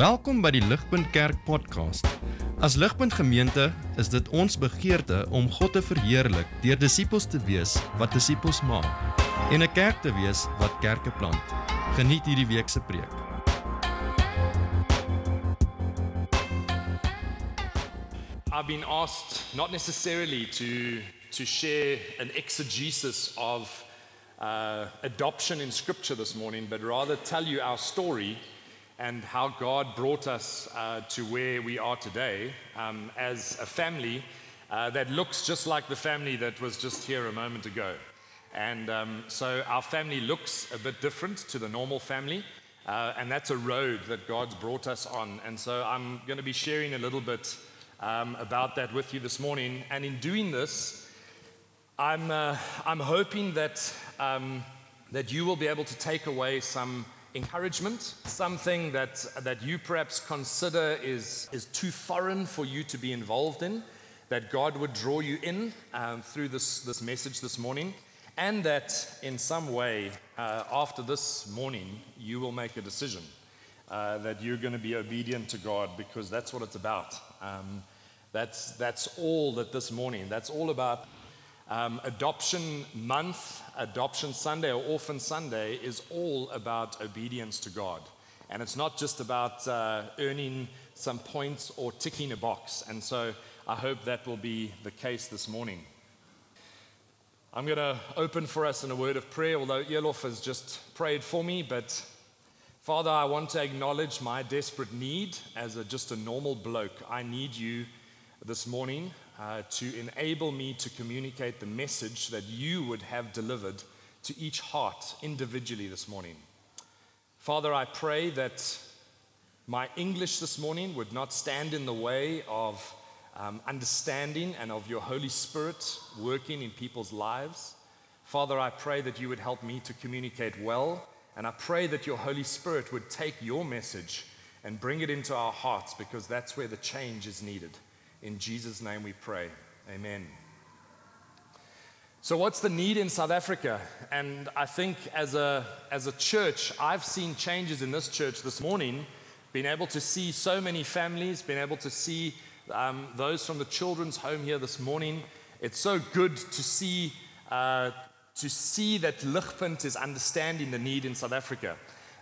Welkom by die Ligpunt Kerk podcast. As Ligpunt Gemeente is dit ons begeerte om God te verheerlik deur disippels te wees wat disippels maak en 'n kerk te wees wat kerke plant. Geniet hierdie week se preek. I've been asked not necessarily to, to share an exegesis of uh, adoption in Scripture this morning, but rather tell you our story and how God brought us uh, to where we are today um, as a family uh, that looks just like the family that was just here a moment ago. And um, so our family looks a bit different to the normal family. Uh, and that's a road that God's brought us on. And so I'm going to be sharing a little bit um, about that with you this morning. And in doing this, I'm, uh, I'm hoping that, um, that you will be able to take away some encouragement, something that, that you perhaps consider is, is too foreign for you to be involved in, that God would draw you in um, through this, this message this morning, and that in some way, uh, after this morning, you will make a decision uh, that you're going to be obedient to God because that's what it's about. Um, that's, that's all that this morning, that's all about um, adoption month, Adoption Sunday, or Orphan Sunday is all about obedience to God. And it's not just about uh, earning some points or ticking a box. And so I hope that will be the case this morning. I'm going to open for us in a word of prayer, although Elof has just prayed for me. But Father, I want to acknowledge my desperate need as a, just a normal bloke. I need you this morning uh, to enable me to communicate the message that you would have delivered to each heart individually this morning. Father, I pray that my English this morning would not stand in the way of um, understanding and of your Holy Spirit working in people's lives. Father, I pray that you would help me to communicate well, and I pray that your Holy Spirit would take your message and bring it into our hearts because that's where the change is needed. In Jesus' name we pray. Amen. So, what's the need in South Africa? And I think as a, as a church, I've seen changes in this church this morning, been able to see so many families, been able to see um, those from the children's home here this morning. It's so good to see, uh, to see that Ligpunt is understanding the need in South Africa.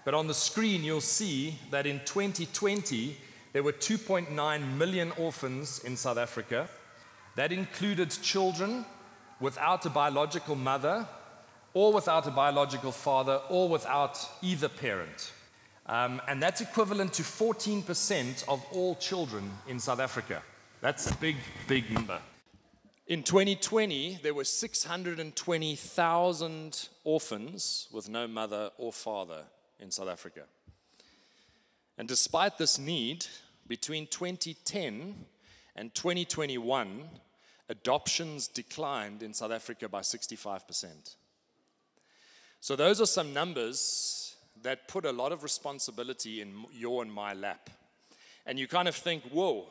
But on the screen, you'll see that in 2020, there were 2.9 million orphans in South Africa. That included children without a biological mother, or without a biological father, or without either parent. Um, and that's equivalent to 14% of all children in South Africa. That's a big, big number. In 2020, there were 620,000 orphans with no mother or father in South Africa. And despite this need, between 2010 and 2021, adoptions declined in South Africa by 65%. So, those are some numbers that put a lot of responsibility in your and my lap. And you kind of think, whoa,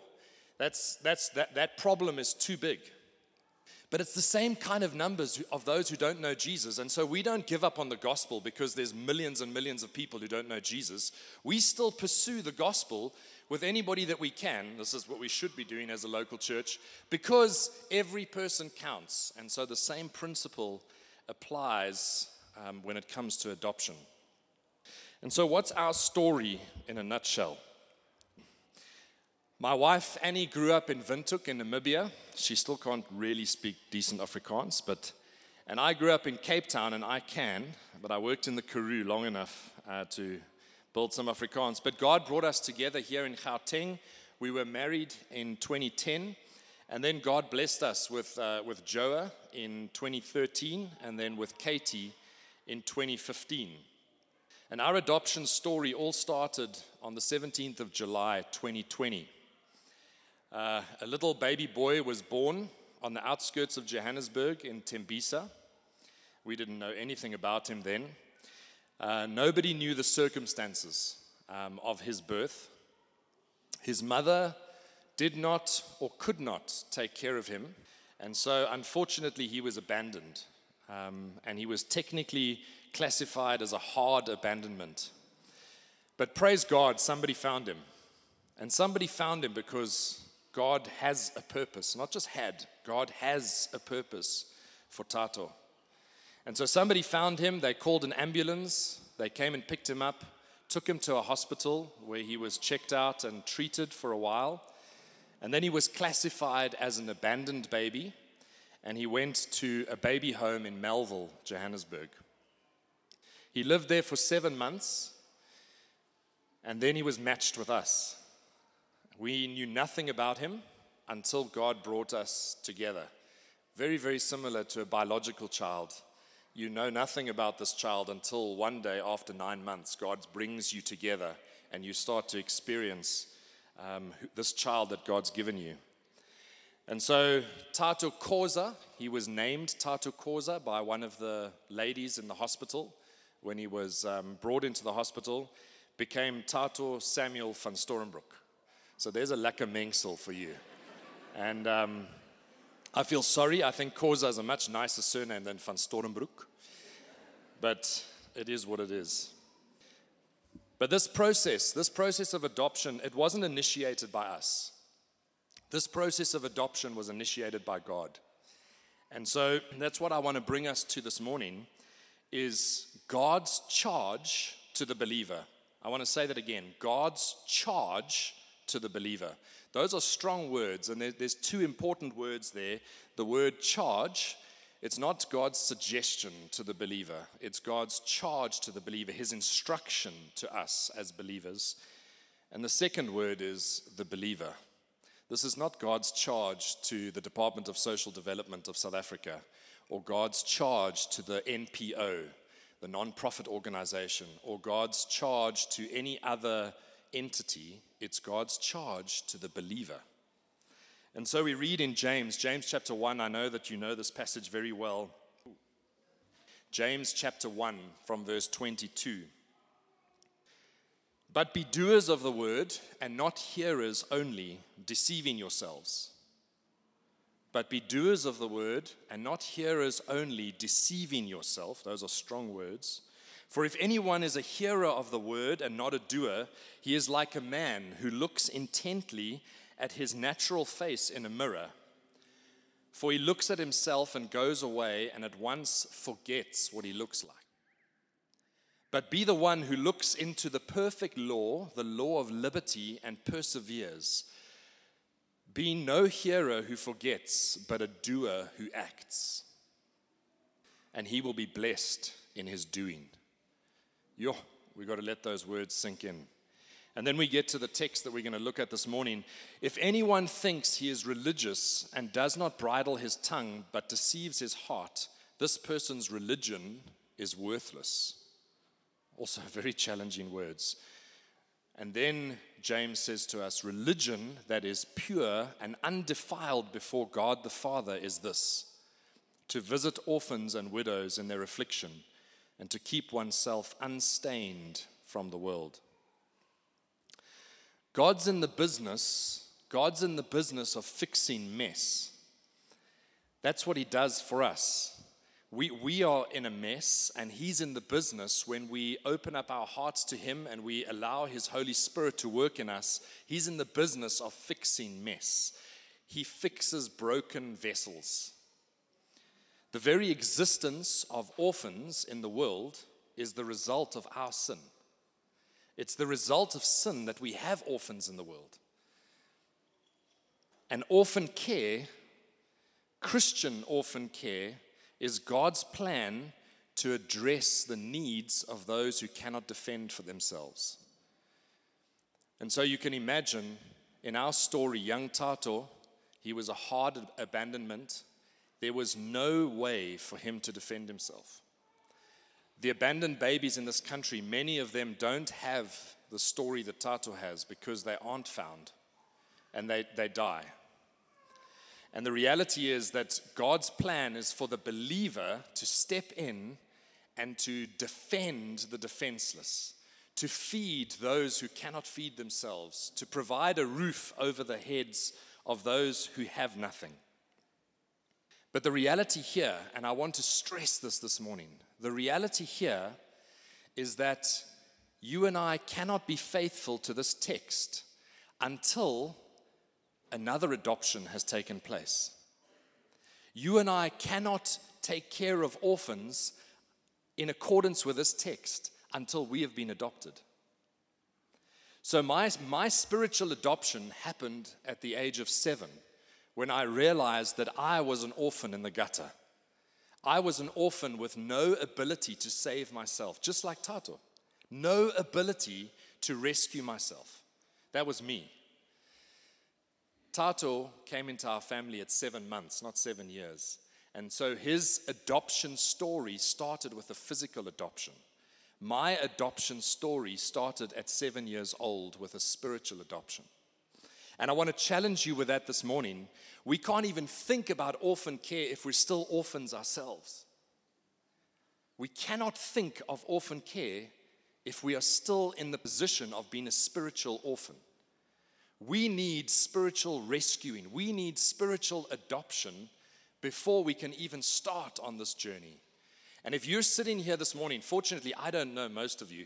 that's, that's, that, that problem is too big. But it's the same kind of numbers of those who don't know Jesus. And so we don't give up on the gospel because there's millions and millions of people who don't know Jesus. We still pursue the gospel with anybody that we can. This is what we should be doing as a local church because every person counts. And so the same principle applies um, when it comes to adoption. And so, what's our story in a nutshell? My wife Annie grew up in Windhoek in Namibia. She still can't really speak decent Afrikaans, but and I grew up in Cape Town, and I can, but I worked in the Karoo long enough uh, to build some Afrikaans. But God brought us together here in Gauteng. We were married in 2010, and then God blessed us with uh, with Joa in 2013, and then with Katie in 2015. And our adoption story all started on the 17th of July 2020. Uh, a little baby boy was born on the outskirts of Johannesburg in Tembisa. We didn't know anything about him then. Uh, nobody knew the circumstances um, of his birth. His mother did not or could not take care of him, and so unfortunately, he was abandoned. Um, and he was technically classified as a hard abandonment. But praise God, somebody found him. And somebody found him because God has a purpose, not just had, God has a purpose for Tato. And so somebody found him, they called an ambulance, they came and picked him up, took him to a hospital where he was checked out and treated for a while. And then he was classified as an abandoned baby, and he went to a baby home in Melville, Johannesburg. He lived there for seven months, and then he was matched with us. We knew nothing about him until God brought us together. Very, very similar to a biological child. You know nothing about this child until one day after nine months, God brings you together and you start to experience um, this child that God's given you. And so, Tato Koza, he was named Tato Koza by one of the ladies in the hospital when he was um, brought into the hospital, became Tato Samuel van Stormbroek. So there's a lekker mengsel for you. And um, I feel sorry. I think Koza is a much nicer surname than van Stormbroek. But it is what it is. But this process, this process of adoption, it wasn't initiated by us. This process of adoption was initiated by God. And so that's what I want to bring us to this morning is God's charge to the believer. I want to say that again. God's charge to the believer. Those are strong words, and there's two important words there. The word charge it's not God's suggestion to the believer, it's God's charge to the believer, his instruction to us as believers. And the second word is the believer. This is not God's charge to the Department of Social Development of South Africa or God's charge to the NPO, the non-profit organization, or God's charge to any other entity. It's God's charge to the believer. And so we read in James, James chapter 1. I know that you know this passage very well. James chapter 1, from verse 22. But be doers of the word and not hearers only, deceiving yourselves. But be doers of the word and not hearers only, deceiving yourself. Those are strong words. For if anyone is a hearer of the word and not a doer, he is like a man who looks intently at his natural face in a mirror. For he looks at himself and goes away and at once forgets what he looks like. But be the one who looks into the perfect law, the law of liberty, and perseveres. Be no hearer who forgets, but a doer who acts. And he will be blessed in his doing. Yo, we got to let those words sink in. And then we get to the text that we're going to look at this morning. If anyone thinks he is religious and does not bridle his tongue but deceives his heart, this person's religion is worthless. Also, very challenging words. And then James says to us religion that is pure and undefiled before God the Father is this to visit orphans and widows in their affliction and to keep oneself unstained from the world. God's in the business, God's in the business of fixing mess. That's what He does for us. We, we are in a mess, and He's in the business when we open up our hearts to Him and we allow His Holy Spirit to work in us. He's in the business of fixing mess. He fixes broken vessels. The very existence of orphans in the world is the result of our sin. It's the result of sin that we have orphans in the world. And orphan care, Christian orphan care, is God's plan to address the needs of those who cannot defend for themselves. And so you can imagine in our story, young Tato, he was a hard abandonment. There was no way for him to defend himself. The abandoned babies in this country, many of them don't have the story that Tato has because they aren't found and they, they die. And the reality is that God's plan is for the believer to step in and to defend the defenseless, to feed those who cannot feed themselves, to provide a roof over the heads of those who have nothing. But the reality here, and I want to stress this this morning, the reality here is that you and I cannot be faithful to this text until another adoption has taken place. You and I cannot take care of orphans in accordance with this text until we have been adopted. So, my, my spiritual adoption happened at the age of seven when I realized that I was an orphan in the gutter. I was an orphan with no ability to save myself, just like Tato. No ability to rescue myself. That was me. Tato came into our family at seven months, not seven years. And so his adoption story started with a physical adoption. My adoption story started at seven years old with a spiritual adoption. And I want to challenge you with that this morning. We can't even think about orphan care if we're still orphans ourselves. We cannot think of orphan care if we are still in the position of being a spiritual orphan. We need spiritual rescuing, we need spiritual adoption before we can even start on this journey. And if you're sitting here this morning, fortunately, I don't know most of you.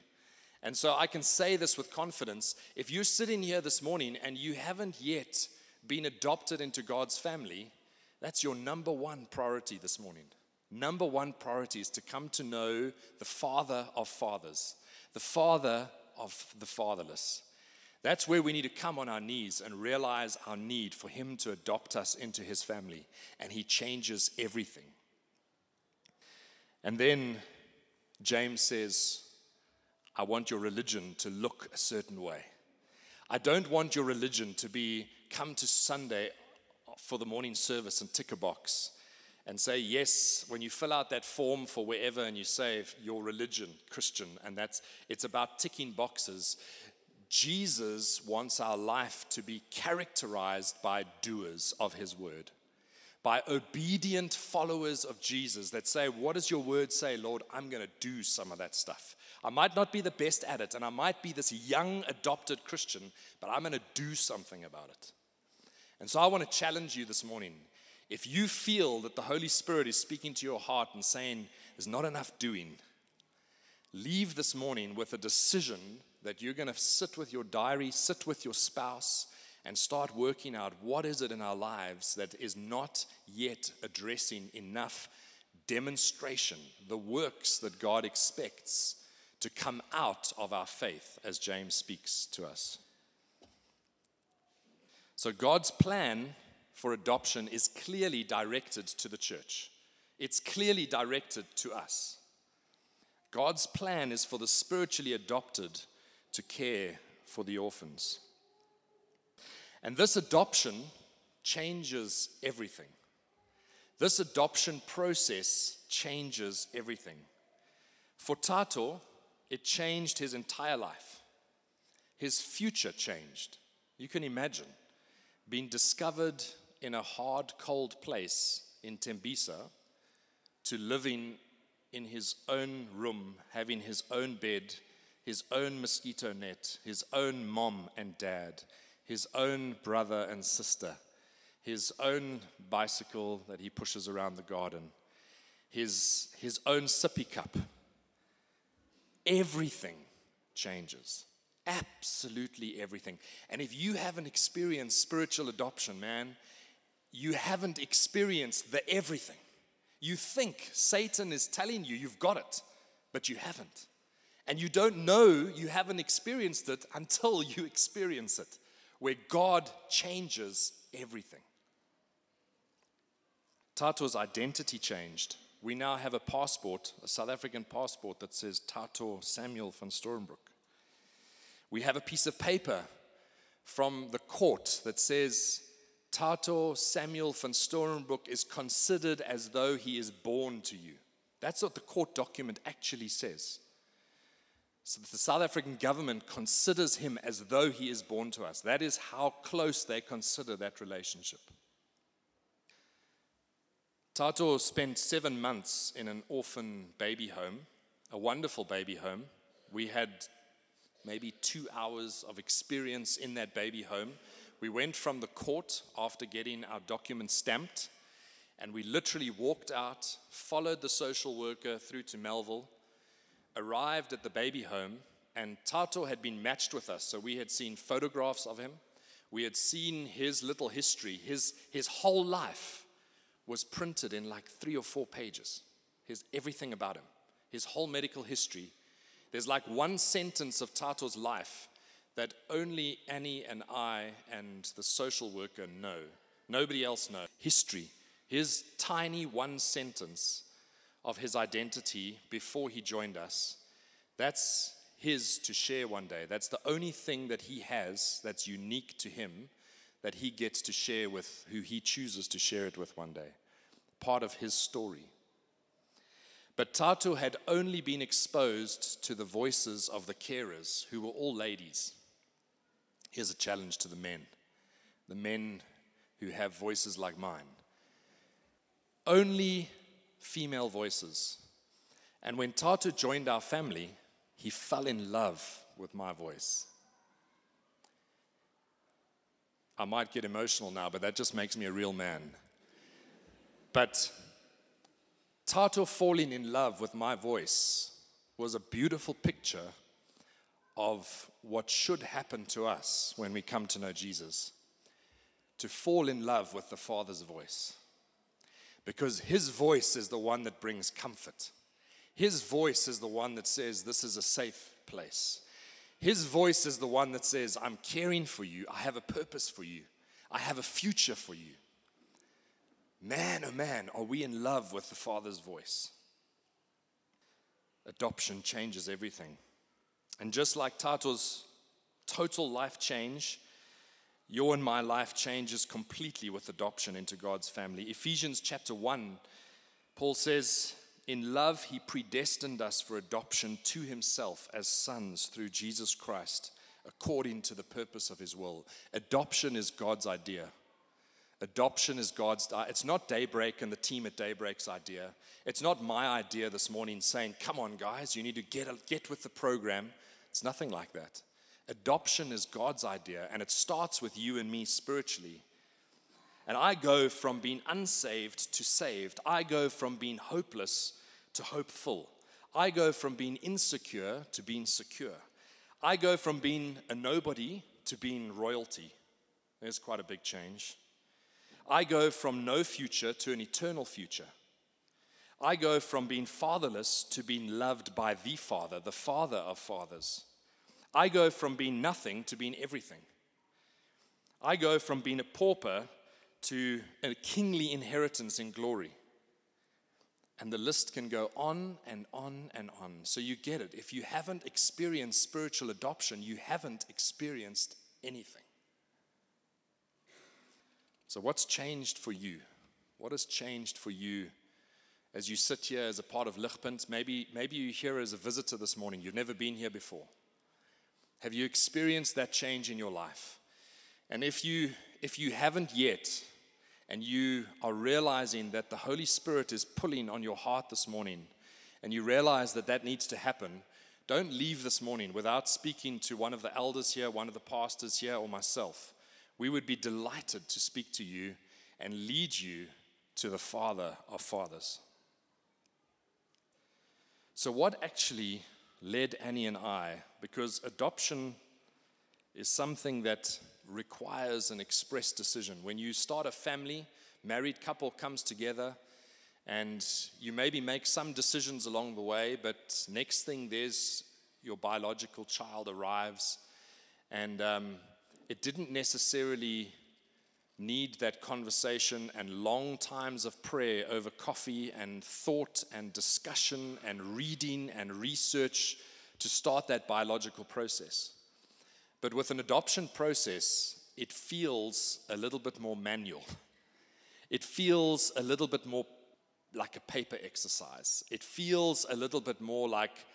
And so I can say this with confidence. If you're sitting here this morning and you haven't yet been adopted into God's family, that's your number one priority this morning. Number one priority is to come to know the Father of fathers, the Father of the fatherless. That's where we need to come on our knees and realize our need for Him to adopt us into His family. And He changes everything. And then James says, I want your religion to look a certain way. I don't want your religion to be come to Sunday for the morning service and tick a box and say yes when you fill out that form for wherever and you say your religion christian and that's it's about ticking boxes Jesus wants our life to be characterized by doers of his word, by obedient followers of Jesus that say, What does your word say, Lord? I'm going to do some of that stuff. I might not be the best at it, and I might be this young adopted Christian, but I'm going to do something about it. And so I want to challenge you this morning. If you feel that the Holy Spirit is speaking to your heart and saying, There's not enough doing, leave this morning with a decision that you're going to sit with your diary, sit with your spouse, and start working out what is it in our lives that is not yet addressing enough demonstration, the works that God expects to come out of our faith, as James speaks to us. So, God's plan for adoption is clearly directed to the church, it's clearly directed to us. God's plan is for the spiritually adopted to care for the orphans. And this adoption changes everything. This adoption process changes everything. For Tato, it changed his entire life. His future changed. You can imagine being discovered in a hard, cold place in Tembisa to living in his own room, having his own bed, his own mosquito net, his own mom and dad, his own brother and sister, his own bicycle that he pushes around the garden, his, his own sippy cup. Everything changes. Absolutely everything. And if you haven't experienced spiritual adoption, man, you haven't experienced the everything. You think Satan is telling you you've got it, but you haven't. And you don't know you haven't experienced it until you experience it, where God changes everything. Tato's identity changed. We now have a passport, a South African passport that says Tato Samuel van Stormbroek. We have a piece of paper from the court that says Tato Samuel van Stormbroek is considered as though he is born to you. That's what the court document actually says. So the South African government considers him as though he is born to us. That is how close they consider that relationship. Tato spent seven months in an orphan baby home, a wonderful baby home. We had maybe two hours of experience in that baby home. We went from the court after getting our documents stamped, and we literally walked out, followed the social worker through to Melville, arrived at the baby home, and Tato had been matched with us. So we had seen photographs of him. We had seen his little history, his, his whole life was printed in like three or four pages. His everything about him, his whole medical history. There's like one sentence of Tato's life that only Annie and I and the social worker know. Nobody else knows. History, his tiny one sentence of his identity before he joined us, that's his to share one day. That's the only thing that he has that's unique to him that he gets to share with who he chooses to share it with one day. Part of his story. But Tato had only been exposed to the voices of the carers, who were all ladies. Here's a challenge to the men the men who have voices like mine. Only female voices. And when Tato joined our family, he fell in love with my voice. I might get emotional now, but that just makes me a real man. But Tato falling in love with my voice was a beautiful picture of what should happen to us when we come to know Jesus to fall in love with the Father's voice. Because his voice is the one that brings comfort. His voice is the one that says, This is a safe place. His voice is the one that says, I'm caring for you. I have a purpose for you. I have a future for you. Man, oh man, are we in love with the Father's voice? Adoption changes everything. And just like Tato's total life change, your and my life changes completely with adoption into God's family. Ephesians chapter 1, Paul says, In love, he predestined us for adoption to himself as sons through Jesus Christ, according to the purpose of his will. Adoption is God's idea. Adoption is God's. Uh, it's not Daybreak and the team at Daybreak's idea. It's not my idea this morning saying, come on, guys, you need to get, get with the program. It's nothing like that. Adoption is God's idea, and it starts with you and me spiritually. And I go from being unsaved to saved. I go from being hopeless to hopeful. I go from being insecure to being secure. I go from being a nobody to being royalty. There's quite a big change. I go from no future to an eternal future. I go from being fatherless to being loved by the Father, the Father of fathers. I go from being nothing to being everything. I go from being a pauper to a kingly inheritance in glory. And the list can go on and on and on. So you get it. If you haven't experienced spiritual adoption, you haven't experienced anything. So, what's changed for you? What has changed for you as you sit here as a part of Ligpunt? Maybe, maybe you're here as a visitor this morning. You've never been here before. Have you experienced that change in your life? And if you, if you haven't yet, and you are realizing that the Holy Spirit is pulling on your heart this morning, and you realize that that needs to happen, don't leave this morning without speaking to one of the elders here, one of the pastors here, or myself we would be delighted to speak to you and lead you to the Father of fathers. So, what actually led Annie and I? Because adoption is something that requires an express decision. When you start a family, married couple comes together, and you maybe make some decisions along the way, but next thing there's your biological child arrives, and um, it didn't necessarily need that conversation and long times of prayer over coffee and thought and discussion and reading and research to start that biological process. But with an adoption process, it feels a little bit more manual. It feels a little bit more like a paper exercise. It feels a little bit more like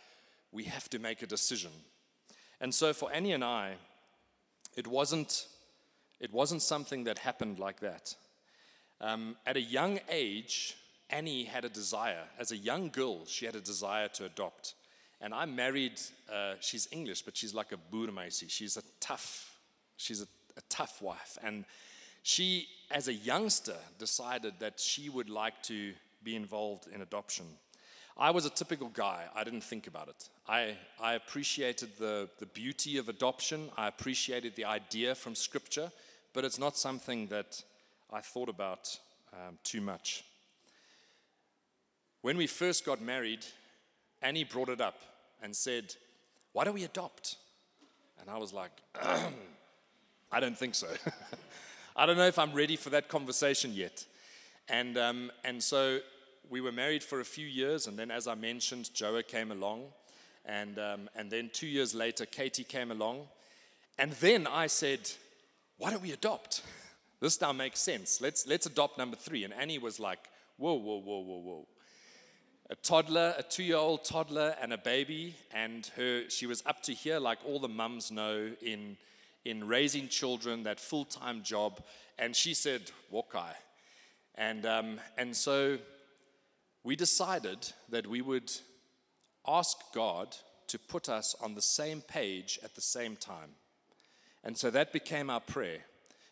we have to make a decision. And so for Annie and I, it wasn't, it wasn't something that happened like that. Um, at a young age, Annie had a desire. As a young girl, she had a desire to adopt. And I married, uh, she's English, but she's like a boermeisie. She's a tough, she's a, a tough wife. And she, as a youngster, decided that she would like to be involved in adoption. I was a typical guy. I didn't think about it. I, I appreciated the, the beauty of adoption, I appreciated the idea from Scripture, but it's not something that I thought about um, too much. When we first got married, Annie brought it up and said, Why don't we adopt? And I was like, I don't think so. I don't know if I'm ready for that conversation yet. And, um, and so we were married for a few years, and then, as I mentioned, Joa came along. And, um, and then two years later, Katie came along. And then I said, Why don't we adopt? This now makes sense. Let's, let's adopt number three. And Annie was like, Whoa, whoa, whoa, whoa, whoa. A toddler, a two year old toddler, and a baby. And her, she was up to here, like all the mums know, in, in raising children, that full time job. And she said, Wokai. And, um, and so we decided that we would ask God to put us on the same page at the same time. And so that became our prayer.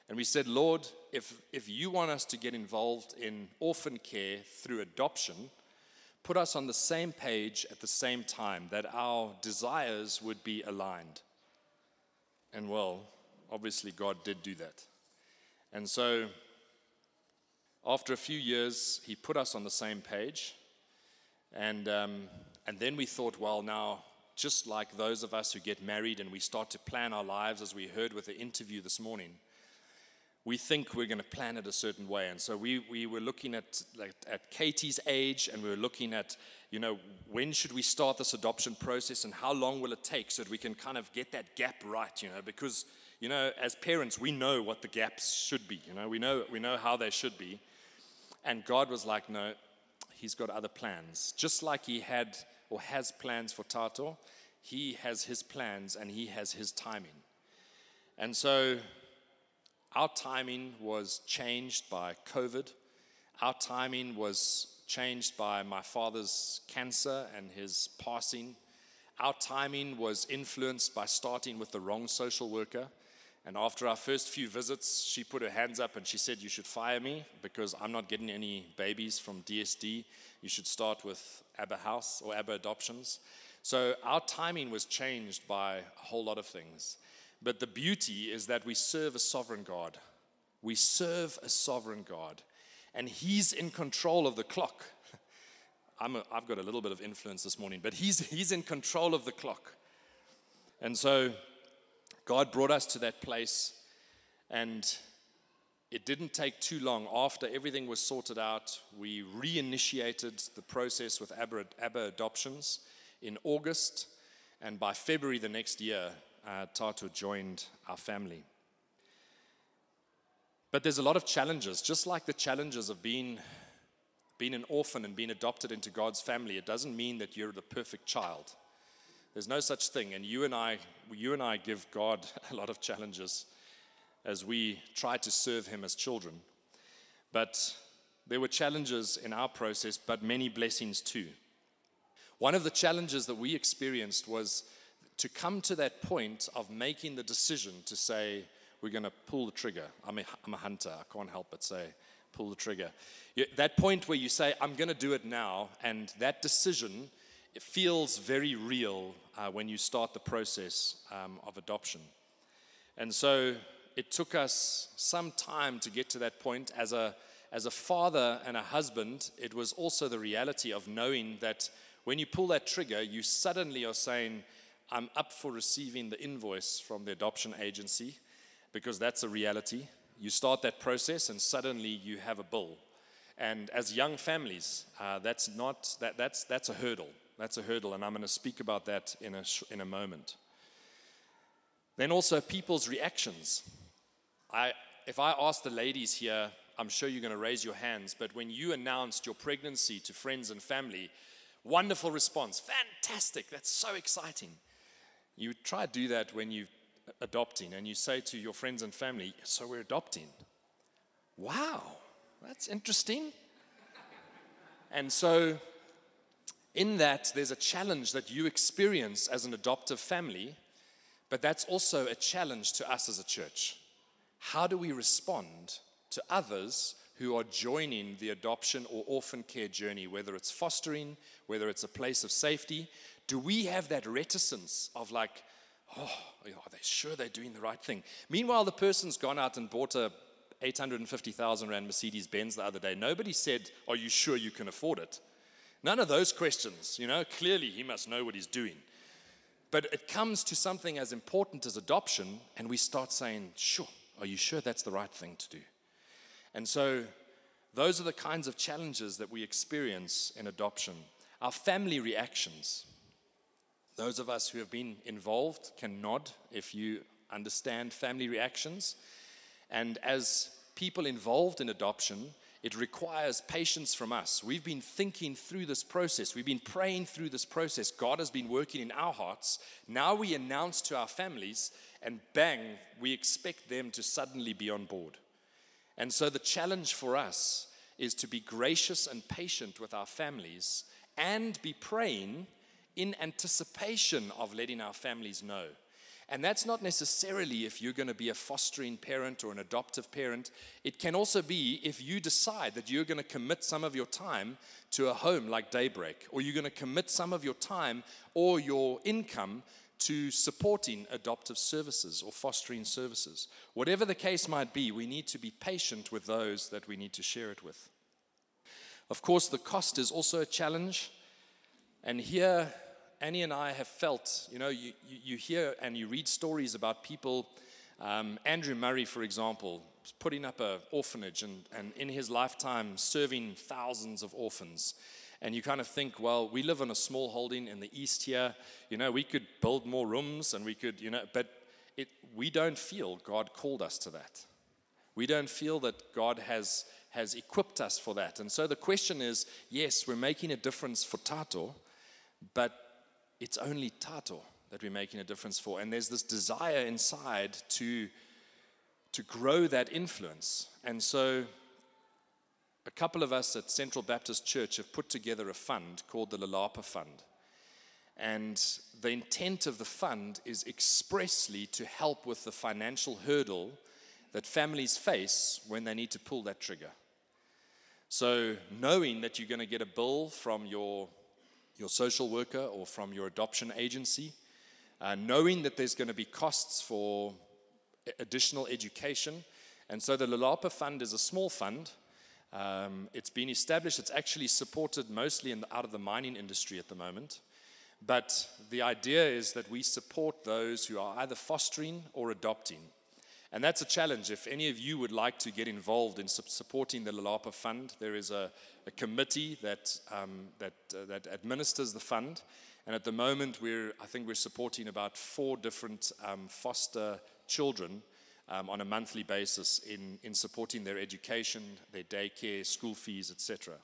And we said, Lord, if, if you want us to get involved in orphan care through adoption, put us on the same page at the same time, that our desires would be aligned. And well, obviously, God did do that. And so after a few years, he put us on the same page. And, um, and then we thought, well, now, just like those of us who get married and we start to plan our lives, as we heard with the interview this morning, we think we're going to plan it a certain way. And so we, we were looking at, like, at Katie's age and we were looking at, you know, when should we start this adoption process and how long will it take so that we can kind of get that gap right, you know, because, you know, as parents, we know what the gaps should be, you know, we know, we know how they should be. And God was like, no, he's got other plans. Just like he had or has plans for Tato, he has his plans and he has his timing. And so our timing was changed by COVID. Our timing was changed by my father's cancer and his passing. Our timing was influenced by starting with the wrong social worker and after our first few visits, she put her hands up and she said, You should fire me because I'm not getting any babies from DSD. You should start with Abba House or Abba Adoptions. So our timing was changed by a whole lot of things. But the beauty is that we serve a sovereign God. We serve a sovereign God, and He's in control of the clock. i have got a little bit of influence this morning, but he's, he's in control of the clock. And so God brought us to that place, and it didn't take too long. After everything was sorted out, we reinitiated the process with Abba, Abba Adoptions in August, and by February the next year, uh, Tato joined our family. But there's a lot of challenges, just like the challenges of being, being an orphan and being adopted into God's family. It doesn't mean that you're the perfect child. There's no such thing. And you and I, you and I give God a lot of challenges as we try to serve Him as children. But there were challenges in our process, but many blessings too. One of the challenges that we experienced was to come to that point of making the decision to say, we're going to pull the trigger. I'm a, I'm a hunter, I can't help but say, pull the trigger. That point where you say, I'm going to do it now, and that decision it feels very real uh, when you start the process um, of adoption. And so it took us some time to get to that point. As a, as a father and a husband, it was also the reality of knowing that when you pull that trigger, you suddenly are saying, I'm up for receiving the invoice from the adoption agency because that's a reality. You start that process and suddenly you have a bill. And as young families, uh, that's not that, that's that's a hurdle. That's a hurdle, and I'm going to speak about that in a, in a moment. Then also people's reactions. I, if I ask the ladies here, I'm sure you're going to raise your hands, but when you announced your pregnancy to friends and family, wonderful response, fantastic, that's so exciting. You try to do that when you're adopting and you say to your friends and family, So we're adopting. Wow, that's interesting. And so in that, there's a challenge that you experience as an adoptive family, but that's also a challenge to us as a church. How do we respond to others who are joining the adoption or orphan care journey, whether it's fostering, whether it's a place of safety, do we have that reticence of like, oh, are they sure they're doing the right thing? Meanwhile, the person's gone out and bought a 850,000 Rand Mercedes Benz the other day. Nobody said, Are you sure you can afford it? None of those questions, you know, clearly he must know what he's doing. But it comes to something as important as adoption, and we start saying, Sure, are you sure that's the right thing to do? And so, those are the kinds of challenges that we experience in adoption. Our family reactions. Those of us who have been involved can nod if you understand family reactions. And as people involved in adoption, it requires patience from us. We've been thinking through this process. We've been praying through this process. God has been working in our hearts. Now we announce to our families, and bang, we expect them to suddenly be on board. And so the challenge for us is to be gracious and patient with our families and be praying in anticipation of letting our families know and that's not necessarily if you're going to be a fostering parent or an adoptive parent. It can also be if you decide that you're going to commit some of your time to a home like Daybreak, or you're going to commit some of your time or your income to supporting adoptive services or fostering services. Whatever the case might be, we need to be patient with those that we need to share it with. Of course, the cost is also a challenge. And here, Annie and I have felt, you know, you, you, hear and you read stories about people. Um, Andrew Murray, for example, putting up an orphanage and, and in his lifetime serving thousands of orphans. And you kind of think, well, we live in a small holding in the east here. You know, we could build more rooms and we could, you know, but it, we don't feel God called us to that. We don't feel that God has, has equipped us for that. And so the question is yes, we're making a difference for Tato, but it's only Tato that we're making a difference for. And there's this desire inside to, to grow that influence. And so a couple of us at Central Baptist Church have put together a fund called the Lalapa Fund. And the intent of the fund is expressly to help with the financial hurdle that families face when they need to pull that trigger. So, knowing that you're going to get a bill from your your social worker or from your adoption agency, uh, knowing that there's going to be costs for additional education. And so the Lalapa Fund is a small fund. Um, it's been established, it's actually supported mostly the, out of the mining industry at the moment. But the idea is that we support those who are either fostering or adopting. And that's a challenge. If any of you would like to get involved in supporting the Lalapa Fund, there is a, a committee that, um, that, uh, that administers the fund. And at the moment, we're, I think we're supporting about four different um, foster children um, on a monthly basis in, in supporting their education, their daycare, school fees, etc.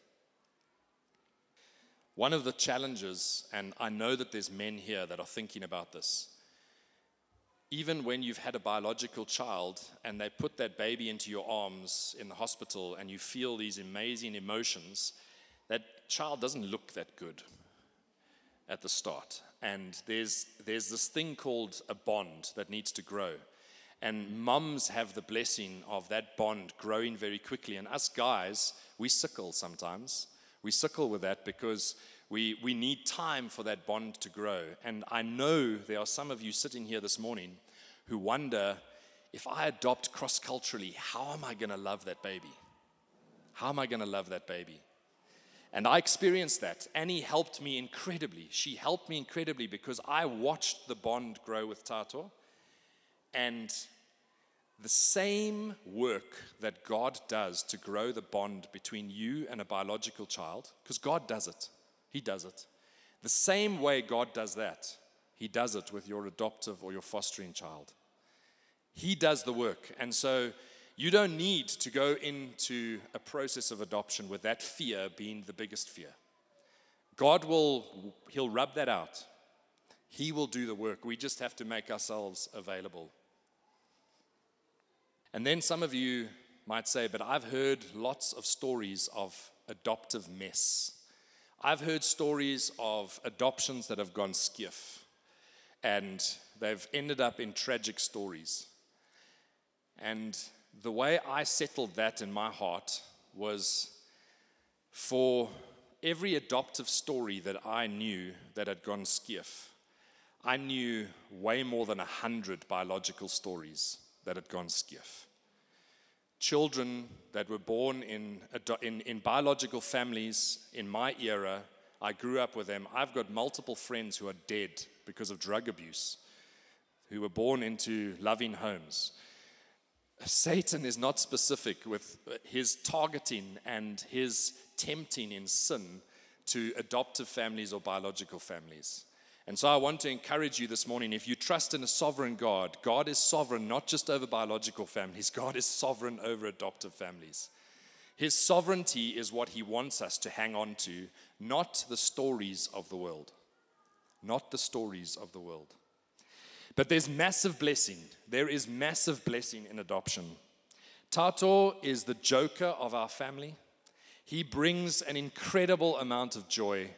One of the challenges, and I know that there's men here that are thinking about this, even when you've had a biological child and they put that baby into your arms in the hospital and you feel these amazing emotions, that child doesn't look that good at the start. And there's, there's this thing called a bond that needs to grow. And mums have the blessing of that bond growing very quickly. And us guys, we sickle sometimes. We sickle with that because we, we need time for that bond to grow. And I know there are some of you sitting here this morning who wonder if I adopt cross culturally, how am I going to love that baby? How am I going to love that baby? And I experienced that. Annie helped me incredibly. She helped me incredibly because I watched the bond grow with Tato. And the same work that God does to grow the bond between you and a biological child, because God does it, he does it. The same way God does that, He does it with your adoptive or your fostering child. He does the work. And so you don't need to go into a process of adoption with that fear being the biggest fear. God will, He'll rub that out. He will do the work. We just have to make ourselves available. And then some of you might say, but I've heard lots of stories of adoptive mess. I've heard stories of adoptions that have gone skiff and they've ended up in tragic stories. And the way I settled that in my heart was for every adoptive story that I knew that had gone skiff, I knew way more than a hundred biological stories that had gone skiff. Children that were born in, in, in biological families in my era, I grew up with them. I've got multiple friends who are dead because of drug abuse, who were born into loving homes. Satan is not specific with his targeting and his tempting in sin to adoptive families or biological families. And so I want to encourage you this morning if you trust in a sovereign God, God is sovereign not just over biological families, God is sovereign over adoptive families. His sovereignty is what he wants us to hang on to, not the stories of the world. Not the stories of the world. But there's massive blessing. There is massive blessing in adoption. Tato is the joker of our family. He brings an incredible amount of joy.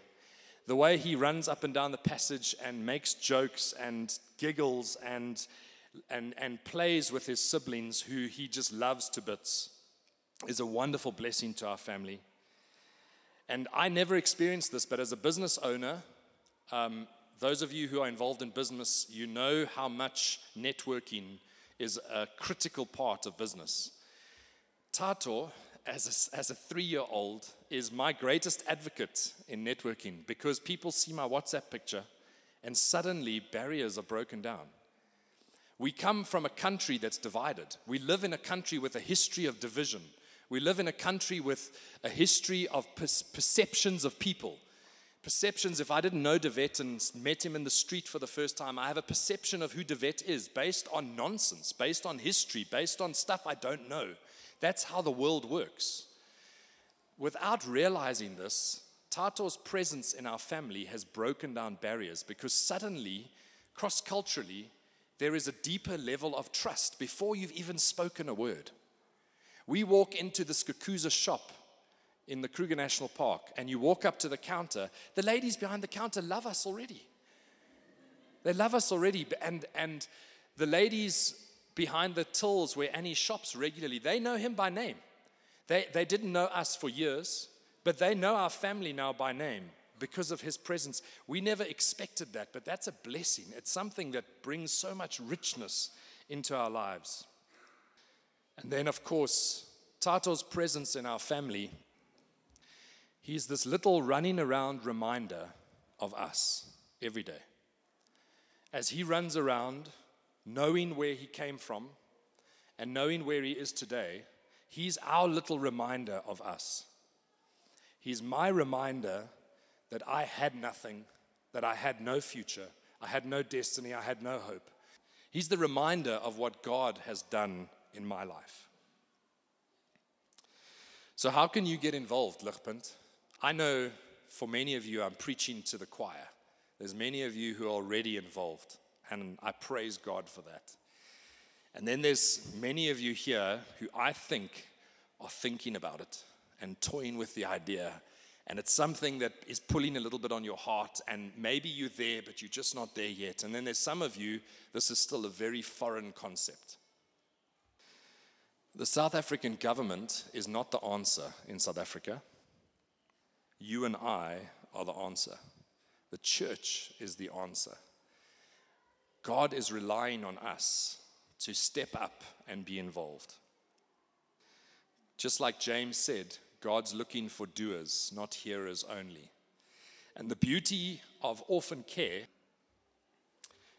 The way he runs up and down the passage and makes jokes and giggles and, and, and plays with his siblings, who he just loves to bits, is a wonderful blessing to our family. And I never experienced this, but as a business owner, um, those of you who are involved in business, you know how much networking is a critical part of business. Tato, as a, as a three year old, is my greatest advocate in networking because people see my WhatsApp picture and suddenly barriers are broken down. We come from a country that's divided. We live in a country with a history of division. We live in a country with a history of perceptions of people perceptions. If I didn't know Devet and met him in the street for the first time, I have a perception of who Devet is based on nonsense, based on history, based on stuff I don't know. That's how the world works. Without realizing this, Tato's presence in our family has broken down barriers because suddenly, cross culturally, there is a deeper level of trust before you've even spoken a word. We walk into the Skukuza shop in the Kruger National Park and you walk up to the counter, the ladies behind the counter love us already. They love us already. And, and the ladies behind the tills where Annie shops regularly, they know him by name. They, they didn't know us for years, but they know our family now by name because of his presence. We never expected that, but that's a blessing. It's something that brings so much richness into our lives. And then, of course, Tato's presence in our family He's this little running around reminder of us every day. As he runs around, knowing where he came from and knowing where he is today, he's our little reminder of us. He's my reminder that I had nothing, that I had no future, I had no destiny, I had no hope. He's the reminder of what God has done in my life. So, how can you get involved, Ligpunt? I know for many of you, I'm preaching to the choir. There's many of you who are already involved, and I praise God for that. And then there's many of you here who I think are thinking about it and toying with the idea. And it's something that is pulling a little bit on your heart, and maybe you're there, but you're just not there yet. And then there's some of you, this is still a very foreign concept. The South African government is not the answer in South Africa. You and I are the answer. The church is the answer. God is relying on us to step up and be involved. Just like James said, God's looking for doers, not hearers only. And the beauty of orphan care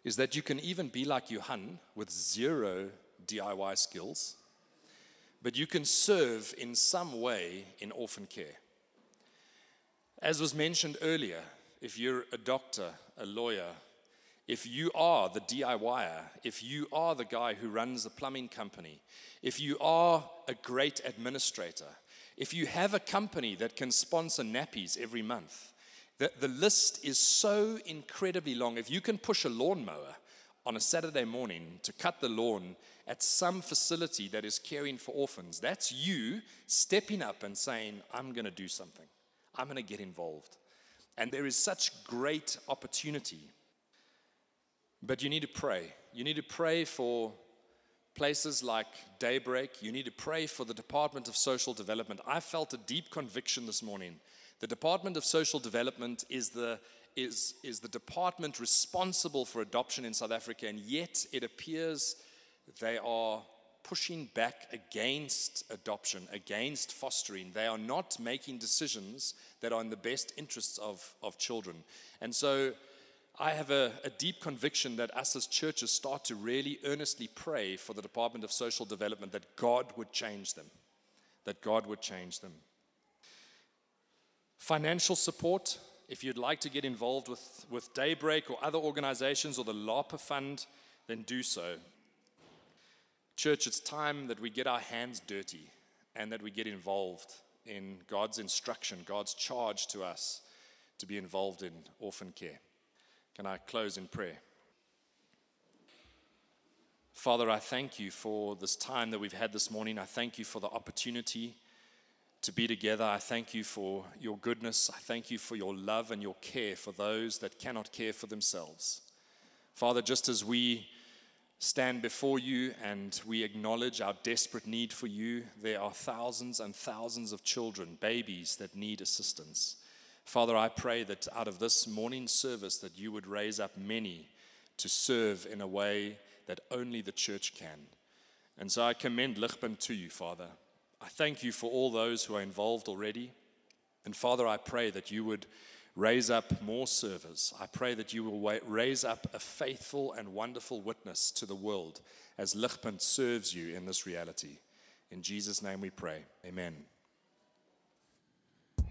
is that you can even be like Johan with zero DIY skills, but you can serve in some way in orphan care. As was mentioned earlier, if you're a doctor, a lawyer, if you are the DIYer, if you are the guy who runs a plumbing company, if you are a great administrator, if you have a company that can sponsor nappies every month, the, the list is so incredibly long. If you can push a lawnmower on a Saturday morning to cut the lawn at some facility that is caring for orphans, that's you stepping up and saying, I'm going to do something. I'm going to get involved. And there is such great opportunity. But you need to pray. You need to pray for places like Daybreak, you need to pray for the Department of Social Development. I felt a deep conviction this morning. The Department of Social Development is the, is, is the department responsible for adoption in South Africa, and yet it appears they are pushing back against adoption, against fostering. They are not making decisions that are in the best interests of, of children. And so I have a, a, deep conviction that us as churches start to really earnestly pray for the Department of Social Development that God would change them, that God would change them. Financial support, if you'd like to get involved with, with Daybreak or other organizations or the LAPA Fund, then do so. Church, it's time that we get our hands dirty and that we get involved in God's instruction, God's charge to us to be involved in orphan care. Can I close in prayer? Father, I thank you for this time that we've had this morning. I thank you for the opportunity to be together. I thank you for your goodness. I thank you for your love and your care for those that cannot care for themselves. Father, just as we stand before you and we acknowledge our desperate need for you, there are thousands and thousands of children, babies that need assistance. Father, I pray that out of this morning service that you would raise up many to serve in a way that only the church can. And so I commend Ligpunt to you, Father. I thank you for all those who are involved already. And Father, I pray that you would raise up more servers. I pray that you will raise up a faithful and wonderful witness to the world as Ligpunt serves you in this reality. In Jesus' name we pray. Amen.